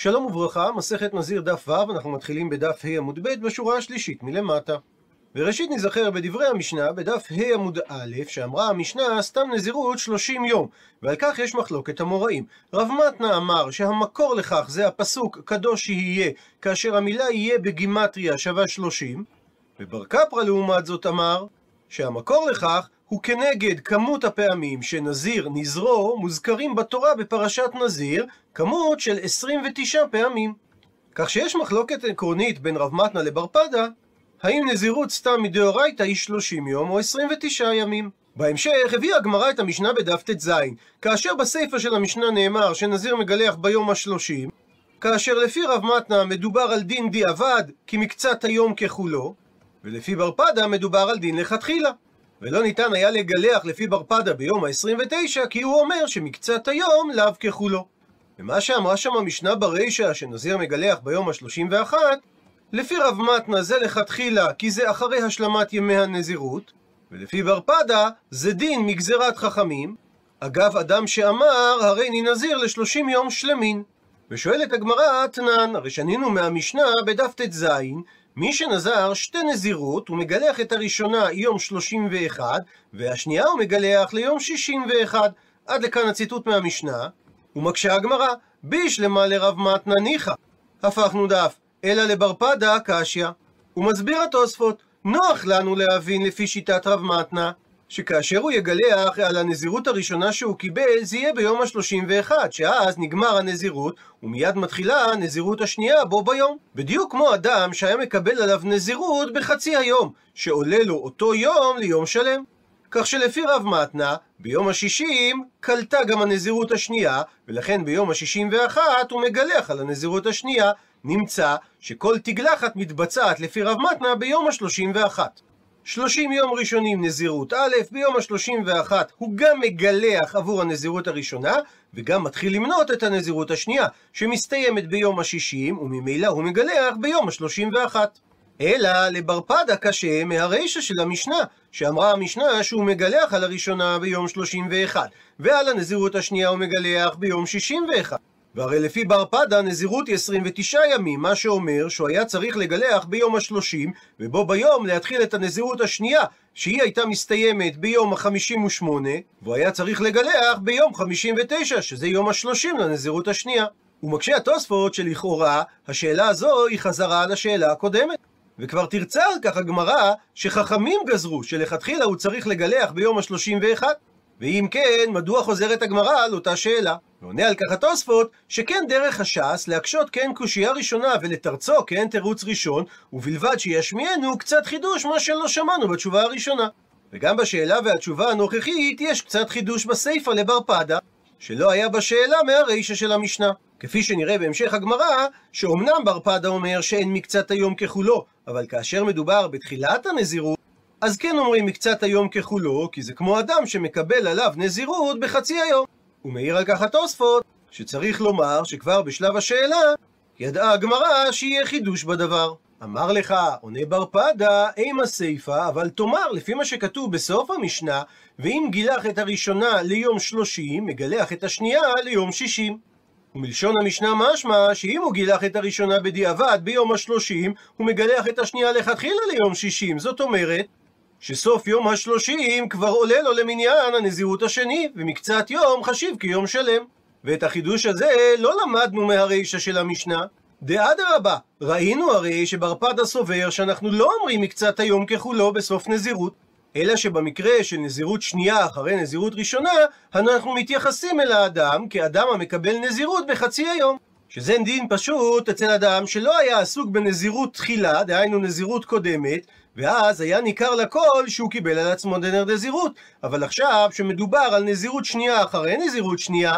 שלום וברכה, מסכת נזיר דף ו', אנחנו מתחילים בדף ה' עמוד ב' בשורה השלישית מלמטה. וראשית נזכר בדברי המשנה בדף ה' עמוד א', שאמרה המשנה סתם נזירות 30 יום, ועל כך יש מחלוקת המוראים. רב מתנה אמר שהמקור לכך זה הפסוק קדוש יהיה, כאשר המילה יהיה בגימטריה שווה 30, ובר קפרא לעומת זאת אמר שהמקור לכך הוא כנגד כמות הפעמים שנזיר נזרו מוזכרים בתורה בפרשת נזיר, כמות של 29 פעמים. כך שיש מחלוקת עקרונית בין רב מתנה לבר פדה, האם נזירות סתם מדאורייתא היא 30 יום או 29 ימים. בהמשך הביאה הגמרא את המשנה בדף ט"ז, כאשר בסיפא של המשנה נאמר שנזיר מגלח ביום השלושים, כאשר לפי רב מתנה מדובר על דין דיעבד, כי מקצת היום ככולו, ולפי בר פדה מדובר על דין לכתחילה. ולא ניתן היה לגלח לפי בר פדה ביום ה-29, כי הוא אומר שמקצת היום לאו ככולו. ומה שאמרה שם המשנה ברישא, שנזיר מגלח ביום ה-31, לפי רב מתנה זה לכתחילה, כי זה אחרי השלמת ימי הנזירות, ולפי בר פדה זה דין מגזירת חכמים. אגב, אדם שאמר, הרי אני נזיר לשלושים יום שלמין. ושואלת הגמרא, אתנן, הרי שנינו מהמשנה בדף ט"ז, מי שנזר שתי נזירות, הוא מגלח את הראשונה יום 31, והשנייה הוא מגלח ליום 61. עד לכאן הציטוט מהמשנה, ומקשה הגמרא, בישלמה לרב מתנה ניחא. הפכנו דף, אלא לבר פדה קשיא. ומסביר התוספות, נוח לנו להבין לפי שיטת רב מתנה, שכאשר הוא יגלח על הנזירות הראשונה שהוא קיבל, זה יהיה ביום ה-31, שאז נגמר הנזירות, ומיד מתחילה הנזירות השנייה בו ביום. בדיוק כמו אדם שהיה מקבל עליו נזירות בחצי היום, שעולה לו אותו יום ליום שלם. כך שלפי רב מתנה, ביום השישים קלטה גם הנזירות השנייה, ולכן ביום השישים ואחת הוא מגלח על הנזירות השנייה. נמצא שכל תגלחת מתבצעת לפי רב מתנה ביום השלושים ואחת. 30 יום ראשונים נזירות א', ביום ה-31 הוא גם מגלח עבור הנזירות הראשונה, וגם מתחיל למנות את הנזירות השנייה, שמסתיימת ביום ה-60, וממילא הוא מגלח ביום ה-31. אלא לבר פדה קשה מהרישא של המשנה, שאמרה המשנה שהוא מגלח על הראשונה ביום 31, ועל הנזירות השנייה הוא מגלח ביום 61. והרי לפי בר פדה נזירות היא 29 ימים, מה שאומר שהוא היה צריך לגלח ביום ה-30, ובו ביום להתחיל את הנזירות השנייה, שהיא הייתה מסתיימת ביום ה-58, והוא היה צריך לגלח ביום 59, שזה יום ה-30 לנזירות השנייה. ומקשה התוספות שלכאורה, השאלה הזו היא חזרה על השאלה הקודמת. וכבר תרצה על כך הגמרא שחכמים גזרו שלכתחילה הוא צריך לגלח ביום ה-31. ואם כן, מדוע חוזרת הגמרא על אותה שאלה? ועונה על כך התוספות, שכן דרך הש"ס להקשות כן קושייה ראשונה ולתרצו כן תירוץ ראשון, ובלבד שישמיענו קצת חידוש מה שלא שמענו בתשובה הראשונה. וגם בשאלה והתשובה הנוכחית יש קצת חידוש בסיפא לבר פדה, שלא היה בשאלה מהרישא של המשנה. כפי שנראה בהמשך הגמרא, שאומנם בר פדה אומר שאין מקצת היום ככולו, אבל כאשר מדובר בתחילת הנזירות, אז כן אומרים מקצת היום ככולו, כי זה כמו אדם שמקבל עליו נזירות בחצי היום. הוא מעיר על כך התוספות, שצריך לומר שכבר בשלב השאלה, ידעה הגמרא שיהיה חידוש בדבר. אמר לך, עונה בר פדה, אימה סיפה, אבל תאמר, לפי מה שכתוב בסוף המשנה, ואם גילח את הראשונה ליום שלושים, מגלח את השנייה ליום שישים. ומלשון המשנה משמע, שאם הוא גילח את הראשונה בדיעבד ביום השלושים, הוא מגלח את השנייה לכתחילה ליום שישים. זאת אומרת, שסוף יום השלושים כבר עולה לו למניין הנזירות השני, ומקצת יום חשיב כיום שלם. ואת החידוש הזה לא למדנו מהרישא של המשנה. דאדרבה, ראינו הרי שבר פדה סובר שאנחנו לא אומרים מקצת היום ככולו בסוף נזירות, אלא שבמקרה של נזירות שנייה אחרי נזירות ראשונה, אנחנו מתייחסים אל האדם כאדם המקבל נזירות בחצי היום. שזה דין פשוט אצל אדם שלא היה עסוק בנזירות תחילה, דהיינו נזירות קודמת, ואז היה ניכר לכל שהוא קיבל על עצמו דנר דזירות. אבל עכשיו, שמדובר על נזירות שנייה אחרי נזירות שנייה,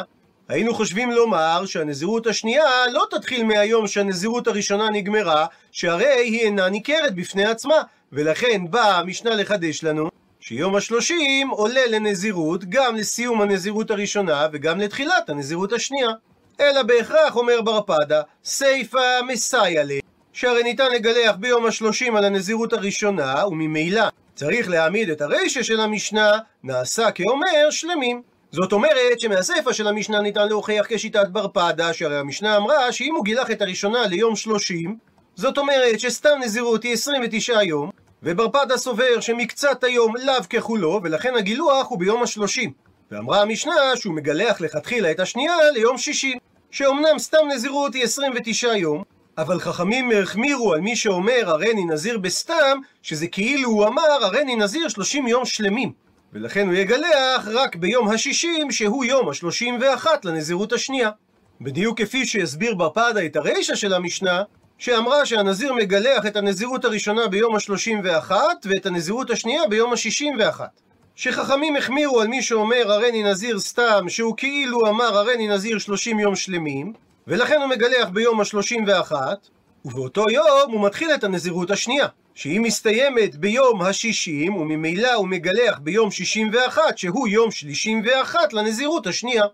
היינו חושבים לומר שהנזירות השנייה לא תתחיל מהיום שהנזירות הראשונה נגמרה, שהרי היא אינה ניכרת בפני עצמה, ולכן באה המשנה לחדש לנו שיום השלושים עולה לנזירות גם לסיום הנזירות הראשונה וגם לתחילת הנזירות השנייה. אלא בהכרח, אומר בר פדה, סיפא מסייע לי. שהרי ניתן לגלח ביום השלושים על הנזירות הראשונה, וממילא צריך להעמיד את הרישא של המשנה, נעשה כאומר שלמים. זאת אומרת שמהסיפא של המשנה ניתן להוכיח כשיטת בר פדה, שהרי המשנה אמרה שאם הוא גילח את הראשונה ליום 30, זאת אומרת שסתם נזירות היא 29 יום, ובר פדה סובר שמקצת היום לאו ככולו, ולכן הגילוח הוא ביום השלושים. ואמרה המשנה שהוא מגלח לכתחילה את השנייה ליום 60, שאומנם סתם נזירות היא 29 יום, אבל חכמים החמירו על מי שאומר הריני נזיר בסתם, שזה כאילו הוא אמר הריני נזיר 30 יום שלמים. ולכן הוא יגלח רק ביום השישים, שהוא יום השלושים ואחת לנזירות השנייה. בדיוק כפי שהסביר בר פדה את הרישא של המשנה, שאמרה שהנזיר מגלח את הנזירות הראשונה ביום השלושים ואחת, ואת הנזירות השנייה ביום השישים ואחת. שחכמים החמירו על מי שאומר הריני נזיר סתם, שהוא כאילו אמר הריני נזיר שלושים יום שלמים, ולכן הוא מגלח ביום השלושים ואחת, ובאותו יום הוא מתחיל את הנזירות השנייה, שהיא מסתיימת ביום השישים, וממילא הוא מגלח ביום שישים ואחת, שהוא יום שלישים ואחת לנזירות השנייה.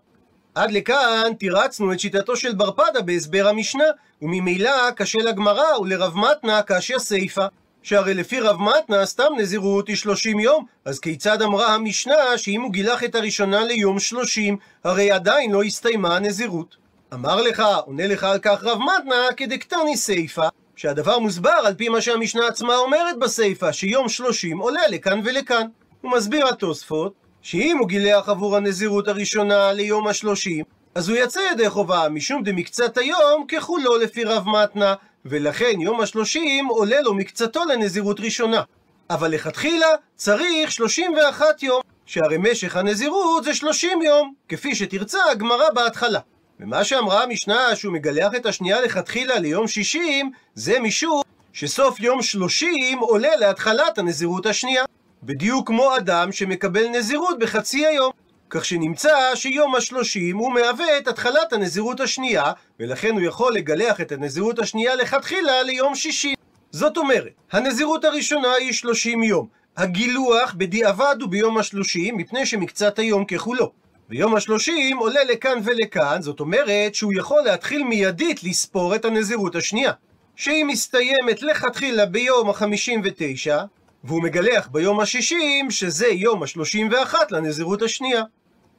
עד לכאן תירצנו את שיטתו של בר פדה בהסבר המשנה, וממילא קשה לגמרא ולרב מתנה כאשר סיפא. שהרי לפי רב מתנה סתם נזירות היא שלושים יום, אז כיצד אמרה המשנה שאם הוא גילח את הראשונה ליום שלושים, הרי עדיין לא הסתיימה הנזירות? אמר לך, עונה לך על כך רב מתנה, כדקטני סיפא, שהדבר מוסבר על פי מה שהמשנה עצמה אומרת בסיפא, שיום שלושים עולה לכאן ולכאן. הוא מסביר התוספות, שאם הוא גילח עבור הנזירות הראשונה ליום השלושים, אז הוא יצא ידי חובה, משום דמקצת היום ככולו לפי רב מתנה, ולכן יום השלושים עולה לו מקצתו לנזירות ראשונה. אבל לכתחילה צריך 31 יום, שהרי משך הנזירות זה 30 יום, כפי שתרצה הגמרא בהתחלה. ומה שאמרה המשנה שהוא מגלח את השנייה לכתחילה ליום 60, זה משום שסוף יום 30 עולה להתחלת הנזירות השנייה. בדיוק כמו אדם שמקבל נזירות בחצי היום. כך שנמצא שיום השלושים הוא מהווה את התחלת הנזירות השנייה, ולכן הוא יכול לגלח את הנזירות השנייה לכתחילה ליום שישי. זאת אומרת, הנזירות הראשונה היא שלושים יום. הגילוח בדיעבד הוא ביום השלושים, מפני שמקצת היום ככולו. ויום השלושים עולה לכאן ולכאן, זאת אומרת שהוא יכול להתחיל מיידית לספור את הנזירות השנייה. שהיא מסתיימת לכתחילה ביום החמישים ותשע, והוא מגלח ביום השישים, שזה יום השלושים ואחת לנזירות השנייה.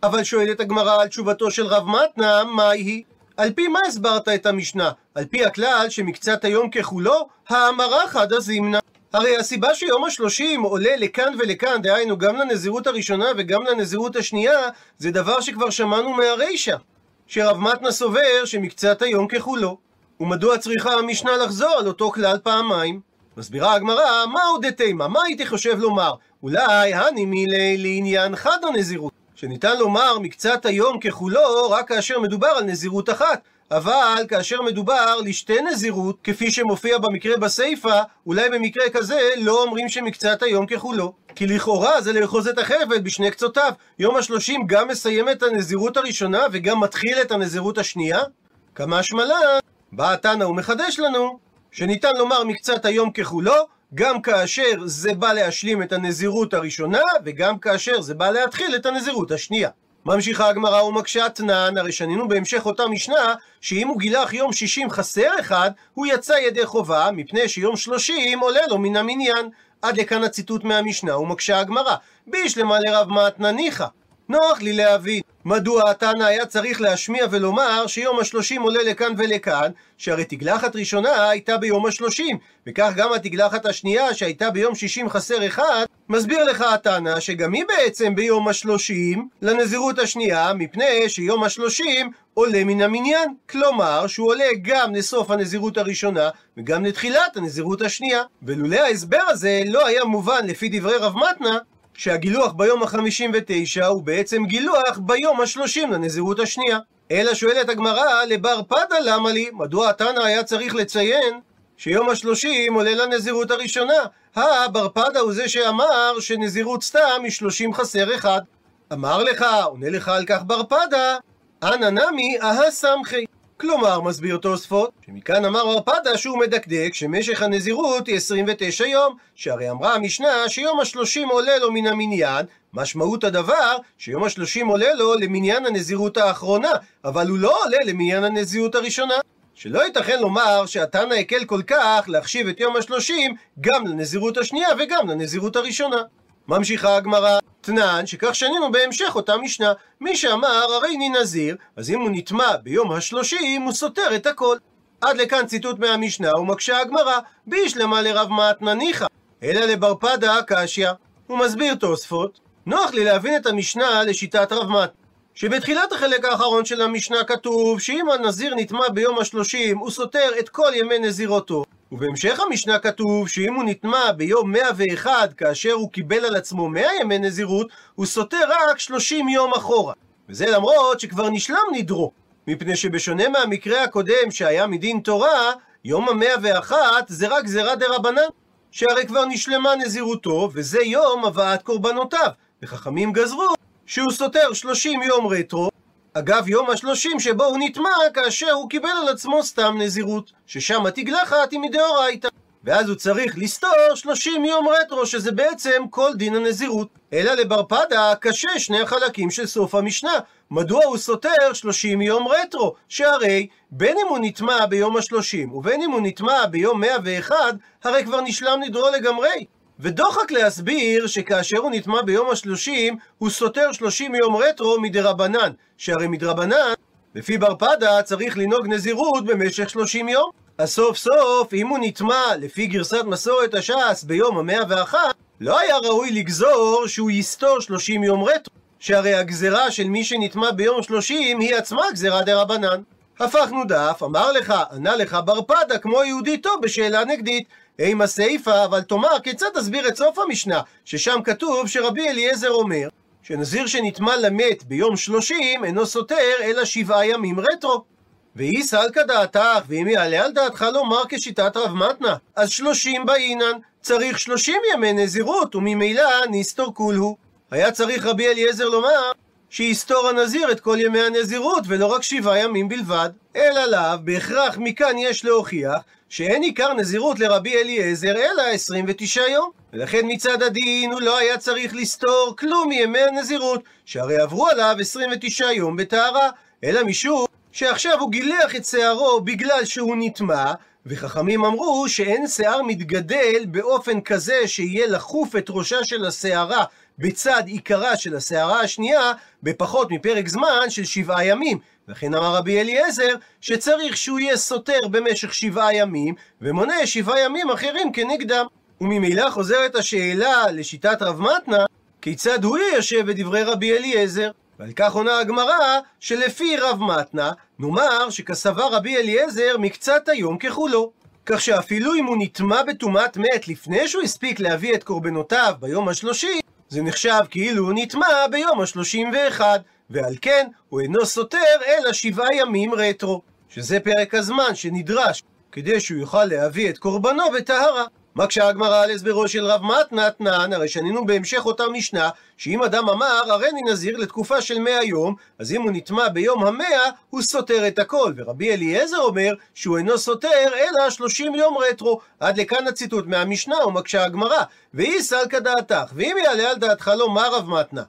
אבל שואלת הגמרא על תשובתו של רב מתנה, מהי? על פי מה הסברת את המשנה? על פי הכלל שמקצת היום ככולו, האמרה חדא זימנה. הרי הסיבה שיום השלושים עולה לכאן ולכאן, דהיינו גם לנזירות הראשונה וגם לנזירות השנייה, זה דבר שכבר שמענו מהרישא. שרב מתנה סובר שמקצת היום ככולו. ומדוע צריכה המשנה לחזור על אותו כלל פעמיים? מסבירה הגמרא, מה עוד דתימה? מה הייתי חושב לומר? אולי הני מילי לעניין חד הנזירות. שניתן לומר מקצת היום ככולו רק כאשר מדובר על נזירות אחת. אבל כאשר מדובר לשתי נזירות, כפי שמופיע במקרה בסיפא, אולי במקרה כזה לא אומרים שמקצת היום ככולו. כי לכאורה זה לאחוז את החבל בשני קצותיו. יום השלושים גם מסיים את הנזירות הראשונה וגם מתחיל את הנזירות השנייה? כמה שמלן, בא התנא ומחדש לנו, שניתן לומר מקצת היום ככולו, גם כאשר זה בא להשלים את הנזירות הראשונה, וגם כאשר זה בא להתחיל את הנזירות השנייה. ממשיכה הגמרא ומקשה אתנן, הרי שנינו בהמשך אותה משנה, שאם הוא גילח יום שישים חסר אחד, הוא יצא ידי חובה, מפני שיום שלושים עולה לו מן המניין. עד לכאן הציטוט מהמשנה, ומקשה הגמרא, בישלמה לרב מתנא ניחא. נוח לי להבין מדוע התנא היה צריך להשמיע ולומר שיום השלושים עולה לכאן ולכאן, שהרי תגלחת ראשונה הייתה ביום השלושים, וכך גם התגלחת השנייה שהייתה ביום שישים חסר אחד, מסביר לך התנא שגם היא בעצם ביום השלושים לנזירות השנייה, מפני שיום השלושים עולה מן המניין. כלומר, שהוא עולה גם לסוף הנזירות הראשונה, וגם לתחילת הנזירות השנייה. ולולא ההסבר הזה לא היה מובן לפי דברי רב מתנה, שהגילוח ביום החמישים ותשע הוא בעצם גילוח ביום השלושים לנזירות השנייה. אלא שואלת הגמרא, לבר פדה למה לי? מדוע התנא היה צריך לציין שיום השלושים עולה לנזירות הראשונה? הא, בר פדה הוא זה שאמר שנזירות סתם משלושים חסר אחד. אמר לך, עונה לך על כך בר פדה, אנא נמי אהה סמכי. כלומר, מסביר תוספות, שמכאן אמר הרפדה שהוא מדקדק שמשך הנזירות היא 29 יום, שהרי אמרה המשנה שיום השלושים עולה לו מן המניין, משמעות הדבר שיום השלושים עולה לו למניין הנזירות האחרונה, אבל הוא לא עולה למניין הנזירות הראשונה. שלא ייתכן לומר שהתנא הקל כל כך להחשיב את יום השלושים גם לנזירות השנייה וגם לנזירות הראשונה. ממשיכה הגמרא, תנן, שכך שנינו בהמשך אותה משנה. מי שאמר, הרי אני נזיר, אז אם הוא נטמע ביום השלושים, הוא סותר את הכל. עד לכאן ציטוט מהמשנה, ומקשה הגמרא, בישלמה לרב מתנא ניחא, אלא לבר פדה קשיא. הוא מסביר תוספות, נוח לי להבין את המשנה לשיטת רב מת. שבתחילת החלק האחרון של המשנה כתוב שאם הנזיר נטמע ביום השלושים הוא סותר את כל ימי נזירותו ובהמשך המשנה כתוב שאם הוא נטמע ביום 101 כאשר הוא קיבל על עצמו 100 ימי נזירות הוא סותר רק 30 יום אחורה. וזה למרות שכבר נשלם נדרו מפני שבשונה מהמקרה הקודם שהיה מדין תורה יום המאה ואחת זה רק גזירה דה רבנן שהרי כבר נשלמה נזירותו וזה יום הבאת קורבנותיו. וחכמים גזרו שהוא סותר 30 יום רטרו, אגב יום השלושים שבו הוא נטמע כאשר הוא קיבל על עצמו סתם נזירות, ששם התגלחת היא מדאורייתא. ואז הוא צריך לסתור 30 יום רטרו, שזה בעצם כל דין הנזירות. אלא לבר פדה קשה שני החלקים של סוף המשנה. מדוע הוא סותר 30 יום רטרו? שהרי בין אם הוא נטמע ביום השלושים ובין אם הוא נטמע ביום 101, הרי כבר נשלם נדרו לגמרי. ודוחק להסביר שכאשר הוא נטמע ביום השלושים, הוא סותר שלושים יום רטרו מדרבנן, שהרי מדרבנן, לפי בר פדה צריך לנהוג נזירות במשך שלושים יום. אז סוף סוף, אם הוא נטמע לפי גרסת מסורת הש"ס ביום המאה ואחת, לא היה ראוי לגזור שהוא יסתור שלושים יום רטרו, שהרי הגזרה של מי שנטמע ביום שלושים היא עצמה גזרה דרבנן. הפכנו דף, אמר לך, ענה לך בר פדה כמו יהודי טוב בשאלה נגדית. אימה סיפה, אבל תאמר כיצד תסביר את סוף המשנה, ששם כתוב שרבי אליעזר אומר, שנזיר שנטמע למת ביום שלושים אינו סותר אלא שבעה ימים רטרו. ואי סלקא דעתך, ואם יעלה על דעתך לומר כשיטת רב מתנה, אז שלושים באינן, צריך שלושים ימי נזירות, וממילא נסתור כולהו. היה צריך רבי אליעזר לומר, שיסתור הנזיר את כל ימי הנזירות, ולא רק שבעה ימים בלבד. אלא לאו, בהכרח מכאן יש להוכיח שאין עיקר נזירות לרבי אליעזר אלא 29 יום. ולכן מצד הדין הוא לא היה צריך לסתור כלום מימי הנזירות, שהרי עברו עליו 29 יום בטהרה, אלא משום שעכשיו הוא גילח את שערו בגלל שהוא נטמע, וחכמים אמרו שאין שיער מתגדל באופן כזה שיהיה לחוף את ראשה של השערה בצד עיקרה של השערה השנייה בפחות מפרק זמן של שבעה ימים. לכן אמר רבי אליעזר שצריך שהוא יהיה סותר במשך שבעה ימים ומונה שבעה ימים אחרים כנגדם. וממילא חוזרת השאלה לשיטת רב מתנה כיצד הוא יישב בדברי רבי אליעזר? ועל כך עונה הגמרא שלפי רב מתנה נאמר שכסבה רבי אליעזר מקצת היום ככולו. כך שאפילו אם הוא נטמע בטומאת מת לפני שהוא הספיק להביא את קורבנותיו ביום השלושים זה נחשב כאילו הוא נטמע ביום השלושים ואחד, ועל כן הוא אינו סותר אלא שבעה ימים רטרו, שזה פרק הזמן שנדרש כדי שהוא יוכל להביא את קורבנו בטהרה. מקשה הגמרא על הסברו של רב מתנתנן, הרי שנינו בהמשך אותה משנה, שאם אדם אמר, הריני נזיר לתקופה של מאה יום, אז אם הוא נטמע ביום המאה, הוא סותר את הכל. ורבי אליעזר אומר שהוא אינו סותר, אלא שלושים יום רטרו. עד לכאן הציטוט מהמשנה, ומקשה הגמרא. ואי סלקא דעתך, ואם יעלה על דעתך לומר רב מתנה.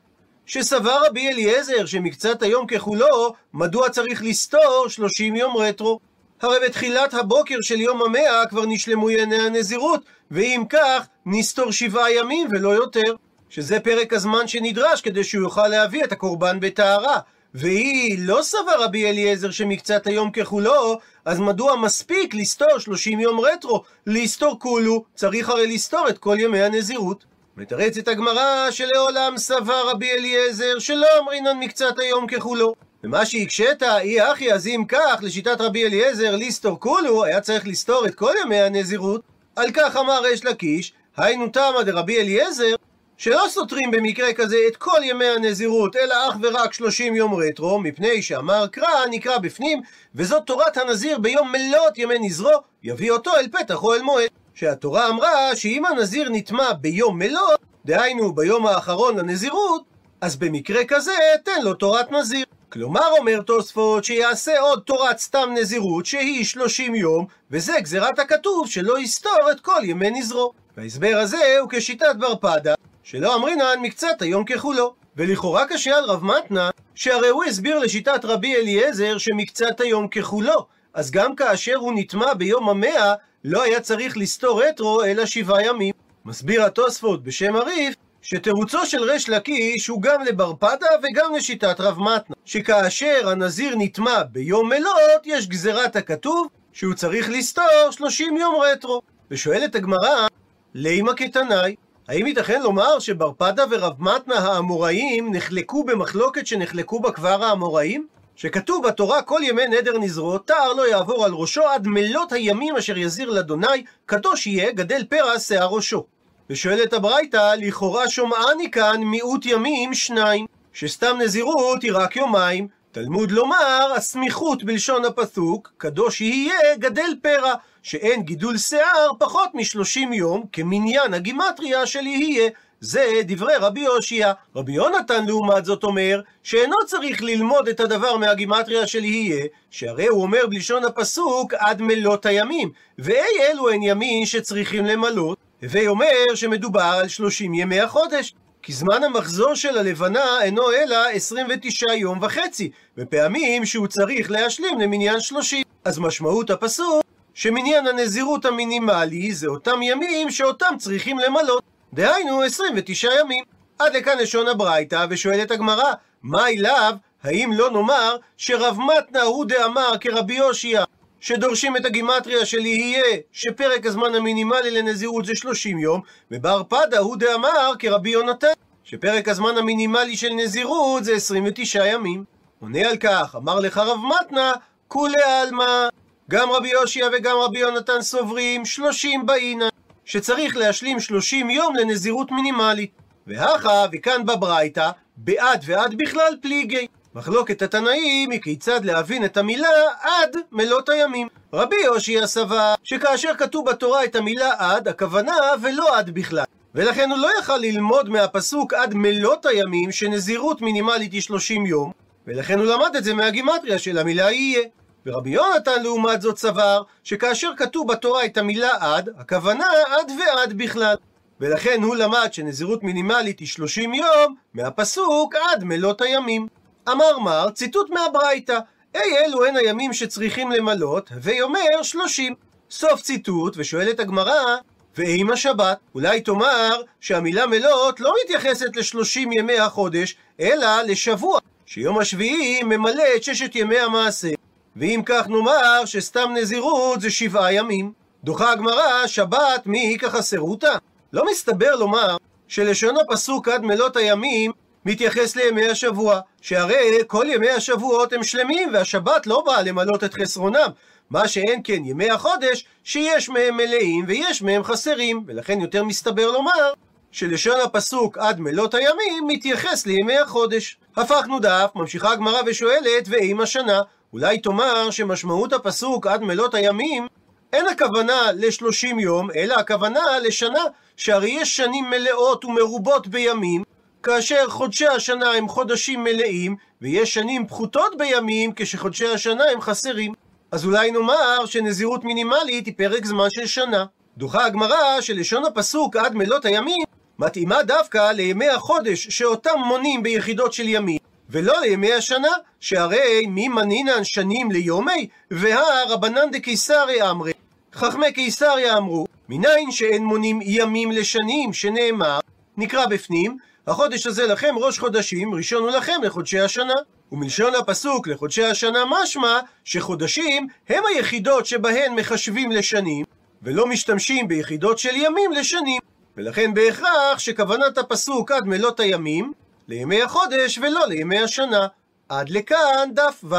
שסבר רבי אליעזר שמקצת היום ככולו, מדוע צריך לסתור שלושים יום רטרו? הרי בתחילת הבוקר של יום המאה כבר נשלמו ימי הנזירות, ואם כך, נסתור שבעה ימים ולא יותר. שזה פרק הזמן שנדרש כדי שהוא יוכל להביא את הקורבן בטהרה. והיא לא סבר רבי אליעזר שמקצת היום ככולו, אז מדוע מספיק לסתור 30 יום רטרו? לסתור כולו, צריך הרי לסתור את כל ימי הנזירות. מתרצת הגמרא שלעולם סבר רבי אליעזר שלא אמרינן מקצת היום ככולו. ומה שהקשית, אי אחי, אז אם כך, לשיטת רבי אליעזר, ליסטור כולו, היה צריך לסתור את כל ימי הנזירות. על כך אמר ריש לקיש, היינו תמא דרבי אליעזר, שלא סותרים במקרה כזה את כל ימי הנזירות, אלא אך ורק 30 יום רטרו, מפני שאמר קרא, נקרא בפנים, וזאת תורת הנזיר ביום מלאת ימי נזרו, יביא אותו אל פתח או אל מועד. שהתורה אמרה שאם הנזיר נטמע ביום מלאת, דהיינו ביום האחרון לנזירות, אז במקרה כזה תן לו תורת נזיר. כלומר, אומר תוספות, שיעשה עוד תורת סתם נזירות, שהיא 30 יום, וזה גזירת הכתוב שלא יסתור את כל ימי נזרו. וההסבר הזה הוא כשיטת בר פדה, שלא אמרינן מקצת היום ככולו. ולכאורה קשה על רב מתנה, שהרי הוא הסביר לשיטת רבי אליעזר שמקצת היום ככולו, אז גם כאשר הוא נטמע ביום המאה, לא היה צריך לסתור רטרו אלא שבעה ימים. מסביר התוספות בשם הריף, שתירוצו של ריש לקיש הוא גם לבר פדה וגם לשיטת רב מתנה, שכאשר הנזיר נטמע ביום מלות, יש גזירת הכתוב שהוא צריך לסתור 30 יום רטרו. ושואלת הגמרא, לימה כתנאי, האם ייתכן לומר שבר פדה ורב מתנה האמוראים נחלקו במחלוקת שנחלקו בה כבר האמוראים? שכתוב בתורה כל ימי נדר נזרות, תער לא יעבור על ראשו עד מלות הימים אשר יזיר לאדוני, קדוש יהיה, גדל פרע שיער ראשו. ושואלת הברייתא, לכאורה שומעני כאן מיעוט ימים שניים, שסתם נזירות היא רק יומיים. תלמוד לומר, הסמיכות בלשון הפסוק, קדוש יהיה, גדל פרע, שאין גידול שיער פחות משלושים יום, כמניין הגימטריה של יהיה. זה דברי רבי יושיע. רבי יונתן לעומת זאת אומר, שאינו צריך ללמוד את הדבר מהגימטריה של יהיה, שהרי הוא אומר בלשון הפסוק עד מלות הימים, ואי אלו הן ימים שצריכים למלות, הווי אומר שמדובר על שלושים ימי החודש. כי זמן המחזור של הלבנה אינו אלא 29 יום וחצי, בפעמים שהוא צריך להשלים למניין 30. אז משמעות הפסוק, שמניין הנזירות המינימלי זה אותם ימים שאותם צריכים למלות. דהיינו 29 ימים. עד לכאן לשון הברייתא, ושואלת הגמרא, מה אליו, האם לא נאמר שרב מתנה הוא דאמר כרבי יושיע, שדורשים את הגימטריה של יהיה, שפרק הזמן המינימלי לנזירות זה 30 יום, ובר פדה הוא דאמר כרבי יונתן, שפרק הזמן המינימלי של נזירות זה 29 ימים. עונה על כך, אמר לך רב מתנה, כולי עלמא, גם רבי יושיע וגם רבי יונתן סוברים 30 באינן. שצריך להשלים 30 יום לנזירות מינימלית. והכה, וכאן בברייתא, בעד ועד בכלל פליגי. מחלוקת התנאים היא כיצד להבין את המילה עד מלות הימים. רבי יושי סבר שכאשר כתוב בתורה את המילה עד, הכוונה ולא עד בכלל. ולכן הוא לא יכל ללמוד מהפסוק עד מלות הימים שנזירות מינימלית היא 30 יום, ולכן הוא למד את זה מהגימטריה של המילה יהיה. ורבי יונתן לעומת זאת סבר שכאשר כתוב בתורה את המילה עד, הכוונה עד ועד בכלל. ולכן הוא למד שנזירות מינימלית היא 30 יום מהפסוק עד מלות הימים. אמר מר, ציטוט מהברייתא, אי אלו הן הימים שצריכים למלות, ויאמר 30. סוף ציטוט, ושואלת הגמרא, ואם השבת? אולי תאמר שהמילה מלות לא מתייחסת לשלושים ימי החודש, אלא לשבוע, שיום השביעי ממלא את ששת ימי המעשה. ואם כך נאמר שסתם נזירות זה שבעה ימים. דוחה הגמרא, שבת מי איכא חסרותה? לא מסתבר לומר שלשון הפסוק עד מלות הימים מתייחס לימי השבוע, שהרי כל ימי השבועות הם שלמים והשבת לא באה למלות את חסרונם. מה שאין כן ימי החודש, שיש מהם מלאים ויש מהם חסרים, ולכן יותר מסתבר לומר שלשון הפסוק עד מלות הימים מתייחס לימי החודש. הפכנו דף, ממשיכה הגמרא ושואלת, ואם השנה? אולי תאמר שמשמעות הפסוק עד מלות הימים אין הכוונה לשלושים יום, אלא הכוונה לשנה, שהרי יש שנים מלאות ומרובות בימים, כאשר חודשי השנה הם חודשים מלאים, ויש שנים פחותות בימים, כשחודשי השנה הם חסרים. אז אולי נאמר שנזירות מינימלית היא פרק זמן של שנה. דוחה הגמרא שלשון הפסוק עד מלות הימים מתאימה דווקא לימי החודש שאותם מונים ביחידות של ימים. ולא לימי השנה, שהרי מי מנינן שנים ליומי, והא רבנן דקיסריה אמרי. חכמי קיסריה אמרו, מניין שאין מונים ימים לשנים, שנאמר, נקרא בפנים, החודש הזה לכם ראש חודשים, ראשון הוא לכם לחודשי השנה. ומלשון הפסוק לחודשי השנה משמע שחודשים הם היחידות שבהן מחשבים לשנים, ולא משתמשים ביחידות של ימים לשנים. ולכן בהכרח שכוונת הפסוק עד מלות הימים לימי החודש ולא לימי השנה. עד לכאן דף ו'.